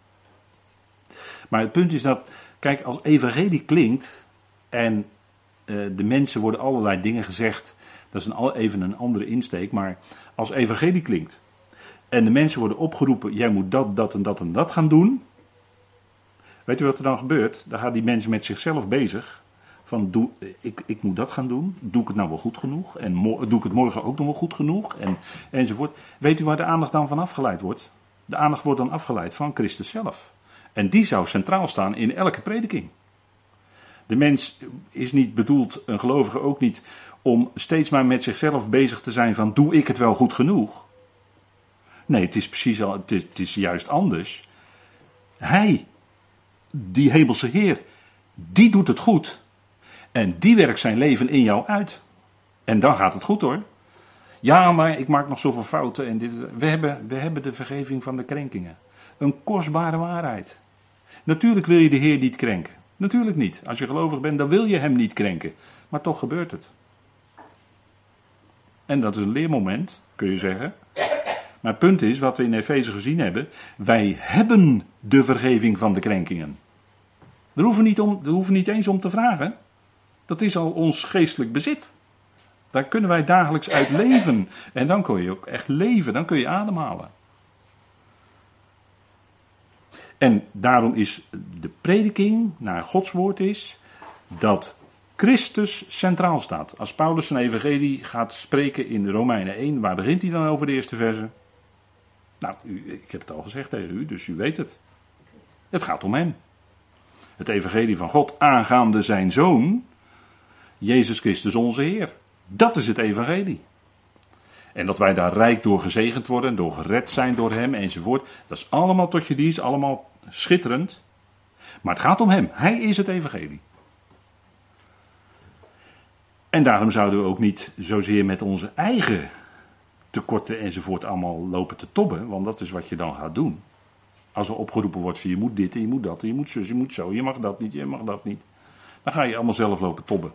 Maar het punt is dat, kijk, als evangelie klinkt en uh, de mensen worden allerlei dingen gezegd, dat is een, even een andere insteek, maar als evangelie klinkt en de mensen worden opgeroepen, jij moet dat, dat en dat en dat gaan doen, weet u wat er dan gebeurt? Dan gaan die mensen met zichzelf bezig. Van doe, ik, ik moet dat gaan doen. Doe ik het nou wel goed genoeg? En doe ik het morgen ook nog wel goed genoeg? En, enzovoort. Weet u waar de aandacht dan van afgeleid wordt? De aandacht wordt dan afgeleid van Christus zelf. En die zou centraal staan in elke prediking. De mens is niet bedoeld, een gelovige ook niet, om steeds maar met zichzelf bezig te zijn van doe ik het wel goed genoeg? Nee, het is precies al, het is, het is juist anders. Hij, die hemelse Heer, die doet het goed. En die werkt zijn leven in jou uit. En dan gaat het goed hoor. Ja, maar ik maak nog zoveel fouten. En dit, we, hebben, we hebben de vergeving van de krenkingen. Een kostbare waarheid. Natuurlijk wil je de Heer niet krenken. Natuurlijk niet. Als je gelovig bent, dan wil je hem niet krenken. Maar toch gebeurt het. En dat is een leermoment, kun je zeggen. Maar het punt is, wat we in Efeze gezien hebben, wij hebben de vergeving van de krenkingen. Daar hoeven we niet, om, hoeven niet eens om te vragen. Dat is al ons geestelijk bezit. Daar kunnen wij dagelijks uit leven. En dan kun je ook echt leven, dan kun je ademhalen. En daarom is de prediking naar Gods woord is dat Christus centraal staat. Als Paulus zijn evangelie gaat spreken in Romeinen 1, waar begint hij dan over de eerste verse? Nou, ik heb het al gezegd tegen u, dus u weet het. Het gaat om hem. Het evangelie van God aangaande zijn zoon, Jezus Christus onze Heer. Dat is het evangelie. En dat wij daar rijk door gezegend worden, door gered zijn door hem enzovoort. Dat is allemaal tot je dienst, allemaal schitterend. Maar het gaat om hem. Hij is het evangelie. En daarom zouden we ook niet zozeer met onze eigen tekorten enzovoort allemaal lopen te tobben, want dat is wat je dan gaat doen. Als er opgeroepen wordt van je moet dit en je moet dat en je moet zus, je moet zo, je mag dat niet, je mag dat niet. Dan ga je allemaal zelf lopen tobben.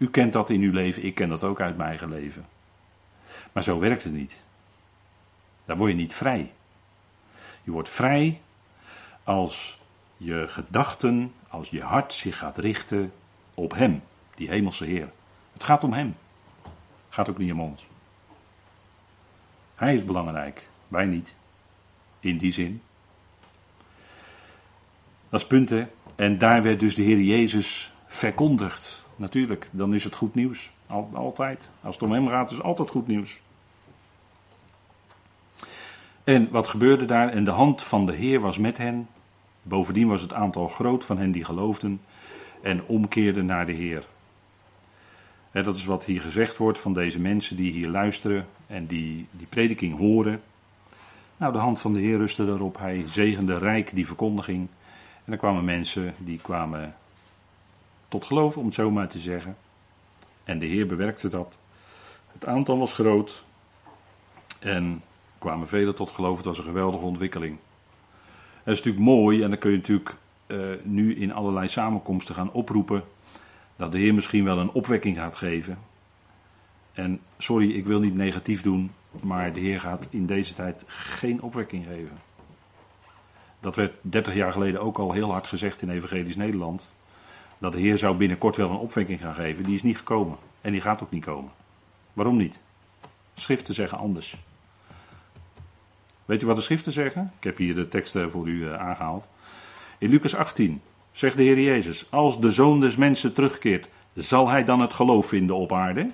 U kent dat in uw leven, ik ken dat ook uit mijn eigen leven. Maar zo werkt het niet. Daar word je niet vrij. Je wordt vrij als je gedachten, als je hart zich gaat richten op Hem, die Hemelse Heer. Het gaat om Hem. Het gaat ook niet om ons. Hij is belangrijk, wij niet. In die zin. Dat is punt, hè. En daar werd dus de Heer Jezus verkondigd. Natuurlijk, dan is het goed nieuws. altijd. Als het om hem gaat, is altijd goed nieuws. En wat gebeurde daar? En de hand van de Heer was met hen. Bovendien was het aantal groot van hen die geloofden en omkeerden naar de Heer. Dat is wat hier gezegd wordt van deze mensen die hier luisteren en die die prediking horen. Nou, de hand van de Heer rustte daarop. Hij zegende rijk die verkondiging. En er kwamen mensen die kwamen tot geloof, om het zo maar te zeggen. En de Heer bewerkte dat. Het aantal was groot. En kwamen velen tot geloof. Het was een geweldige ontwikkeling. Het is natuurlijk mooi, en dan kun je natuurlijk uh, nu in allerlei samenkomsten gaan oproepen. Dat de Heer misschien wel een opwekking gaat geven. En sorry, ik wil niet negatief doen, maar de Heer gaat in deze tijd geen opwekking geven. Dat werd 30 jaar geleden ook al heel hard gezegd in Evangelisch Nederland. Dat de Heer zou binnenkort wel een opwekking gaan geven. Die is niet gekomen. En die gaat ook niet komen. Waarom niet? Schriften zeggen anders. Weet u wat de schriften zeggen? Ik heb hier de teksten voor u eh, aangehaald. In Lucas 18 zegt de Heer Jezus: Als de zoon des mensen terugkeert, zal hij dan het geloof vinden op aarde?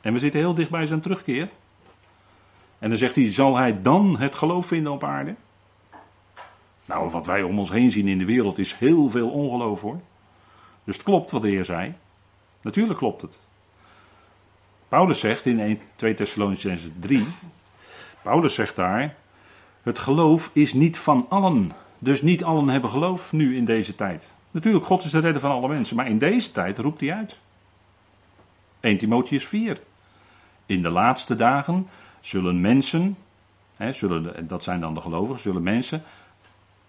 En we zitten heel dicht bij zijn terugkeer. En dan zegt hij: Zal hij dan het geloof vinden op aarde? Nou, wat wij om ons heen zien in de wereld is heel veel ongeloof hoor. Dus het klopt wat de Heer zei. Natuurlijk klopt het. Paulus zegt in 1, 2 Thessalonians 3, Paulus zegt daar, het geloof is niet van allen. Dus niet allen hebben geloof nu in deze tijd. Natuurlijk, God is de redder van alle mensen, maar in deze tijd roept hij uit. 1 Timotheus 4. In de laatste dagen zullen mensen, hè, zullen, dat zijn dan de gelovigen, zullen mensen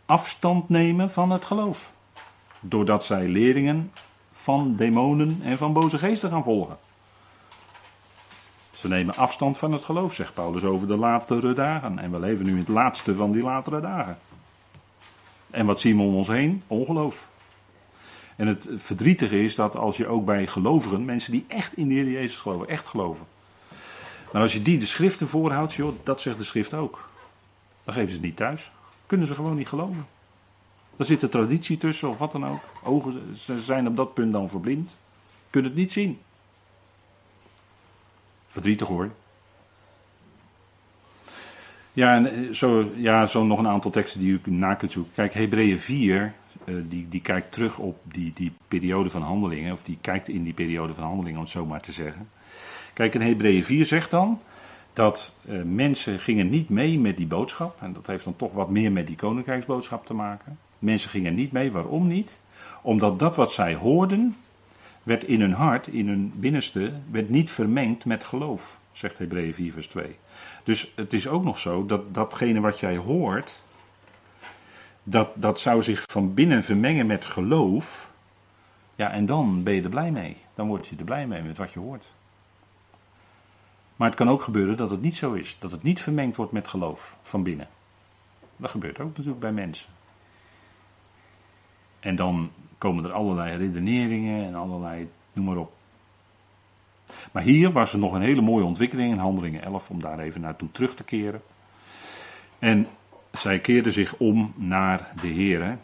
afstand nemen van het geloof. Doordat zij leringen van demonen en van boze geesten gaan volgen. Ze nemen afstand van het geloof, zegt Paulus over de latere dagen. En we leven nu in het laatste van die latere dagen. En wat zien we om ons heen? Ongeloof. En het verdrietige is dat als je ook bij gelovigen, mensen die echt in de Heer Jezus geloven, echt geloven. Maar als je die de schriften voorhoudt, joh, dat zegt de schrift ook. Dan geven ze het niet thuis. Kunnen ze gewoon niet geloven. Daar zit de traditie tussen of wat dan ook. Ogen ze zijn op dat punt dan verblind. Kunnen het niet zien. Verdrietig hoor. Ja, eh, zo, ja, zo nog een aantal teksten die u na kunt zoeken. Kijk, Hebreeën 4, uh, eh, die, die kijkt terug op die, die periode van handelingen. Of die kijkt in die periode van handelingen, om het zo maar te zeggen. Kijk, in Hebreeën 4 zegt dan dat uh, mensen gingen niet mee met die boodschap. En dat heeft dan toch wat meer met die koninkrijksboodschap te maken. Mensen gingen niet mee. Waarom niet? Omdat dat wat zij hoorden, werd in hun hart, in hun binnenste, werd niet vermengd met geloof, zegt Hebreeën 4 vers 2. Dus het is ook nog zo dat datgene wat jij hoort, dat, dat zou zich van binnen vermengen met geloof. Ja, en dan ben je er blij mee. Dan word je er blij mee met wat je hoort. Maar het kan ook gebeuren dat het niet zo is. Dat het niet vermengd wordt met geloof van binnen. Dat gebeurt ook natuurlijk bij mensen. En dan komen er allerlei redeneringen en allerlei, noem maar op. Maar hier was er nog een hele mooie ontwikkeling in Handelingen 11, om daar even naartoe terug te keren. En zij keerden zich om naar de Heer.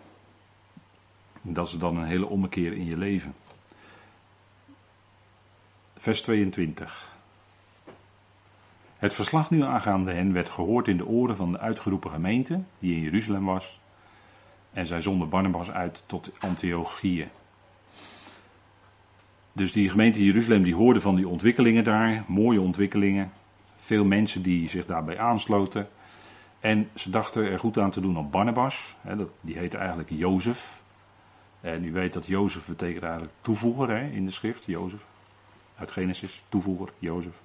Dat is dan een hele ommekeer in je leven. Vers 22. Het verslag nu aangaande hen werd gehoord in de oren van de uitgeroepen gemeente, die in Jeruzalem was. En zij zonden Barnabas uit tot Antiochieën. Dus die gemeente Jeruzalem die hoorde van die ontwikkelingen daar, mooie ontwikkelingen. Veel mensen die zich daarbij aansloten. En ze dachten er goed aan te doen op Barnabas. Die heette eigenlijk Jozef. En u weet dat Jozef betekent eigenlijk toevoeger hè, in de schrift. Jozef. Uit Genesis. Toevoeger. Jozef.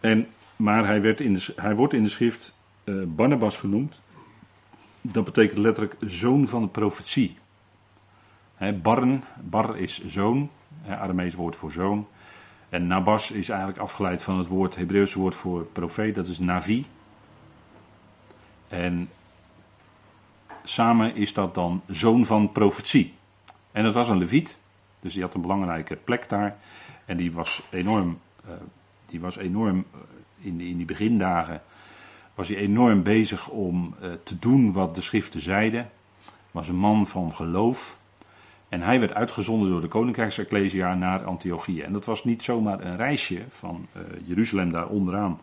En, maar hij, werd in hij wordt in de schrift uh, Barnabas genoemd. Dat betekent letterlijk zoon van de profetie. Barn, bar is zoon, Aramees woord voor zoon. En nabas is eigenlijk afgeleid van het woord, Hebreeuwse woord voor profeet, dat is navi. En samen is dat dan zoon van profetie. En dat was een leviet, dus die had een belangrijke plek daar. En die was enorm, uh, die was enorm uh, in, in die begindagen was hij enorm bezig om uh, te doen wat de schriften zeiden. Was een man van geloof. En hij werd uitgezonden door de Koninkrijksecclesia naar Antiochië. En dat was niet zomaar een reisje van uh, Jeruzalem daar onderaan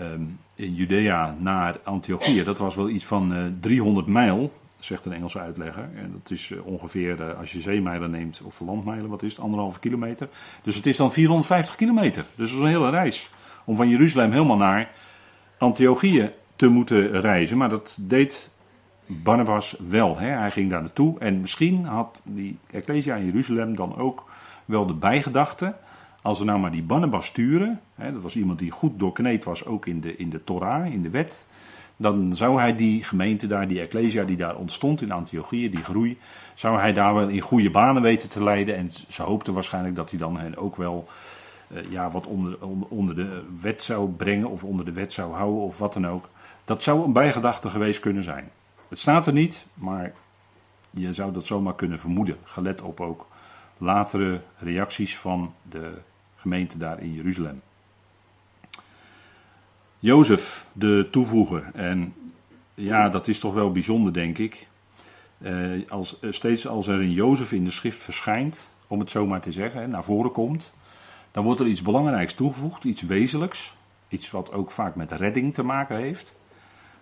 um, in Judea naar Antiochië. Dat was wel iets van uh, 300 mijl, zegt een Engelse uitlegger. En dat is ongeveer, als je zeemijlen neemt, of landmijlen, wat is het, anderhalve kilometer. Dus het is dan 450 kilometer. Dus dat is een hele reis. Om van Jeruzalem helemaal naar Antiochië te moeten reizen. Maar dat deed Barnabas wel. Hè? Hij ging daar naartoe. En misschien had die Ecclesia in Jeruzalem dan ook wel de bijgedachte. Als we nou maar die Barnabas sturen. Hè, dat was iemand die goed doorkneed was ook in de, in de Torah, in de wet. Dan zou hij die gemeente daar, die Ecclesia die daar ontstond in Antiochië, die groei. Zou hij daar wel in goede banen weten te leiden. En ze hoopten waarschijnlijk dat hij dan hen ook wel uh, ja, wat onder, onder, de wet zou brengen of onder de wet zou houden of wat dan ook. Dat zou een bijgedachte geweest kunnen zijn. Het staat er niet, maar je zou dat zomaar kunnen vermoeden, gelet op ook latere reacties van de gemeente daar in Jeruzalem. Jozef, de toevoeger. En ja, dat is toch wel bijzonder, denk ik. Uh, als, steeds als er een Jozef in de schrift verschijnt, om het zo maar te zeggen, naar voren komt, dan wordt er iets belangrijks toegevoegd, iets wezenlijks. Iets wat ook vaak met redding te maken heeft.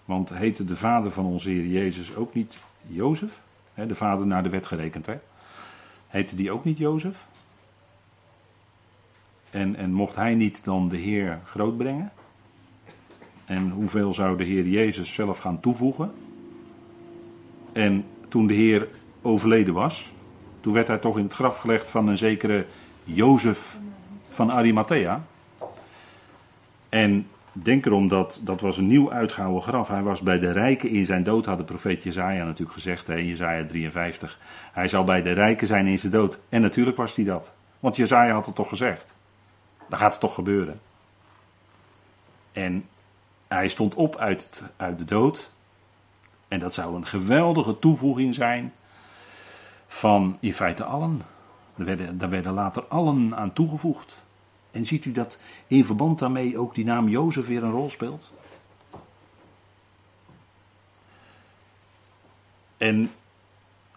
Want heette de vader van onze Heer Jezus ook niet Jozef? De vader naar de wet gerekend, hè? Heette die ook niet Jozef? En, en mocht hij niet dan de Heer grootbrengen? En hoeveel zou de Heer Jezus zelf gaan toevoegen? En toen de Heer overleden was, toen werd hij toch in het graf gelegd van een zekere Jozef van Arimathea. En denk erom dat dat was een nieuw uitgehouden graf. Hij was bij de rijken in zijn dood, had de profeet Jezaja natuurlijk gezegd in Jezaja 53. Hij zal bij de rijken zijn in zijn dood. En natuurlijk was hij dat. Want Jezaja had het toch gezegd. Dan gaat het toch gebeuren. En hij stond op uit, uit de dood. En dat zou een geweldige toevoeging zijn van in feite allen. Daar werden, daar werden later allen aan toegevoegd. En ziet u dat in verband daarmee ook die naam Jozef weer een rol speelt? En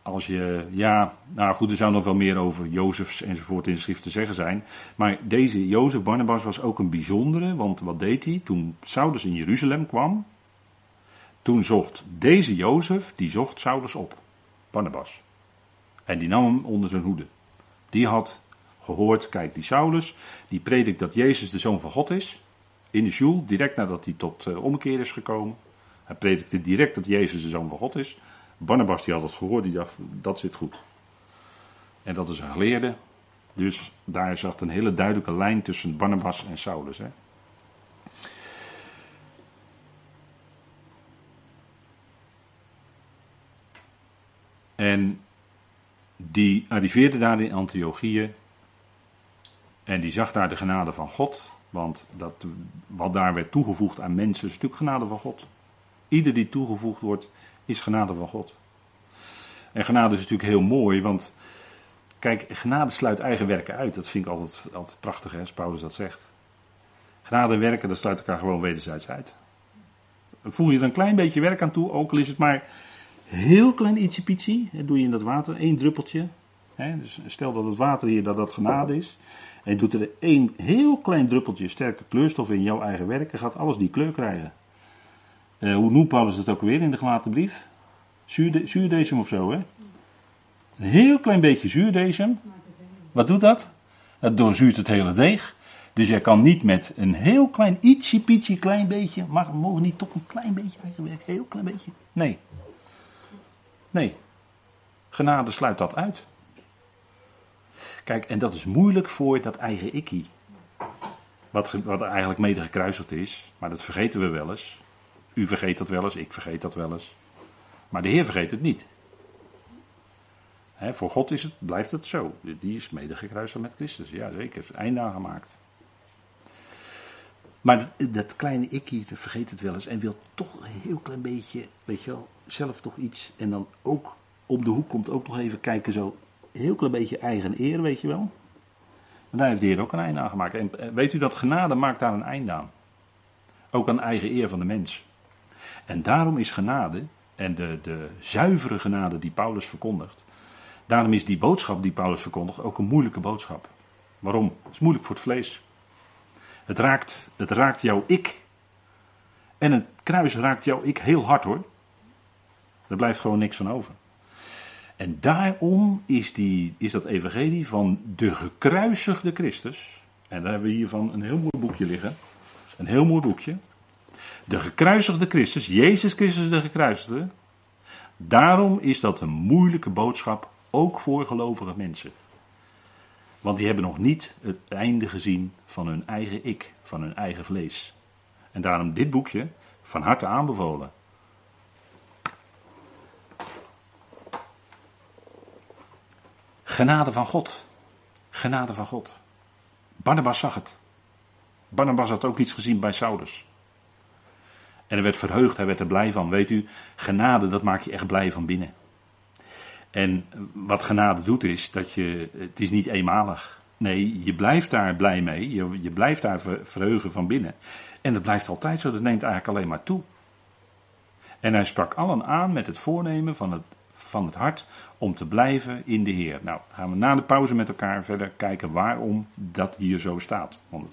als je, ja, nou goed, er zou nog wel meer over Jozefs enzovoort in de schrift te zeggen zijn. Maar deze Jozef Barnabas was ook een bijzondere, want wat deed hij? Toen Saulus in Jeruzalem kwam, toen zocht deze Jozef, die zocht Saulus op, Barnabas. En die nam hem onder zijn hoede. Die had gehoord, kijk, die Saulus, die predikt dat Jezus de Zoon van God is. In de Joel, direct nadat hij tot uh, omkeer is gekomen. Hij predikte direct dat Jezus de Zoon van God is. Barnabas die had het gehoord, die dacht, dat zit goed. En dat is een geleerde. Dus daar zat een hele duidelijke lijn tussen Barnabas en Saulus. Hè. En die arriveerde daar in Antiochië. En die zag daar de genade van God. Want dat, wat daar werd toegevoegd aan mensen is natuurlijk genade van God. Ieder die toegevoegd wordt, is genade van God. En genade is natuurlijk heel mooi, want kijk, genade sluit eigen werken uit. Dat vind ik altijd, altijd prachtig, hè, als Paulus dat zegt. Genade en werken, dat sluit elkaar gewoon wederzijds uit. Voel je er een klein beetje werk aan toe, ook al is het maar heel klein ietsje doe je in dat water, één druppeltje. Hè, dus stel dat het water hier, dat dat genade is. En je doet er één heel klein druppeltje sterke kleurstof in jouw eigen werk, dan gaat alles die kleur krijgen. Uh, hoe noemt Paulus het ook weer in de gelaten brief? Zuurde, zuurdesem of zo, hè? Een heel klein beetje zuurdesem. Wat doet dat? Het doorzuurt het hele deeg. Dus jij kan niet met een heel klein, ietsje pietje klein beetje, maar mogen niet toch een klein beetje eigen werk, heel klein beetje. Nee. Nee. Genade sluit dat uit. Kijk, en dat is moeilijk voor dat eigen ikkie. Wat, wat eigenlijk mede gekruisigd is, maar dat vergeten we wel eens. U vergeet dat wel eens, ik vergeet dat wel eens. Maar de Heer vergeet het niet. voor God is het, blijft het zo. Die is mede gekruisigd met Christus. Ja, zeker. Einde aangemaakt. Maar dat, dat kleine ikkie vergeet het wel eens en wil toch een heel klein beetje, weet je wel, zelf toch iets. En dan ook om de hoek komt ook nog even kijken, zo heel klein beetje eigen eer, weet je wel. Maar daar heeft de Heer ook een einde aan gemaakt. En eh, weet u dat genade maakt daar een einde aan. Ook aan eigen eer van de mens. En daarom is genade, en de, de zuivere genade die Paulus verkondigt, daarom is die boodschap die Paulus verkondigt ook een moeilijke boodschap. Waarom? Het is moeilijk voor het vlees. Het raakt, het raakt jouw ik. En het kruis raakt jouw ik heel hard hoor. Er blijft gewoon niks van over. En daarom is, die, is dat evangelie van de gekruisigde Christus. En daar hebben we hiervan een heel mooi boekje liggen. Een heel mooi boekje. De gekruisigde Christus, Jezus Christus de gekruisigde. Daarom is dat een moeilijke boodschap, ook voor gelovige mensen. Want die hebben nog niet het einde gezien van hun eigen ik, van hun eigen vlees. En daarom dit boekje van harte aanbevolen. Genade van God. Genade van God. Barnabas zag het. Barnabas had ook iets gezien bij Saulus. En hij werd verheugd, hij werd er blij van. Weet u, genade, dat maakt je echt blij van binnen. En wat genade doet is dat je, het is niet eenmalig. Nee, je blijft daar blij mee, je, je blijft daar verheugen van binnen. En dat blijft altijd zo, dat neemt eigenlijk alleen maar toe. En hij sprak allen aan met het voornemen van het, van het hart om te blijven in de Heer. Nou, gaan we na de pauze met elkaar verder kijken waarom dat hier zo staat. Want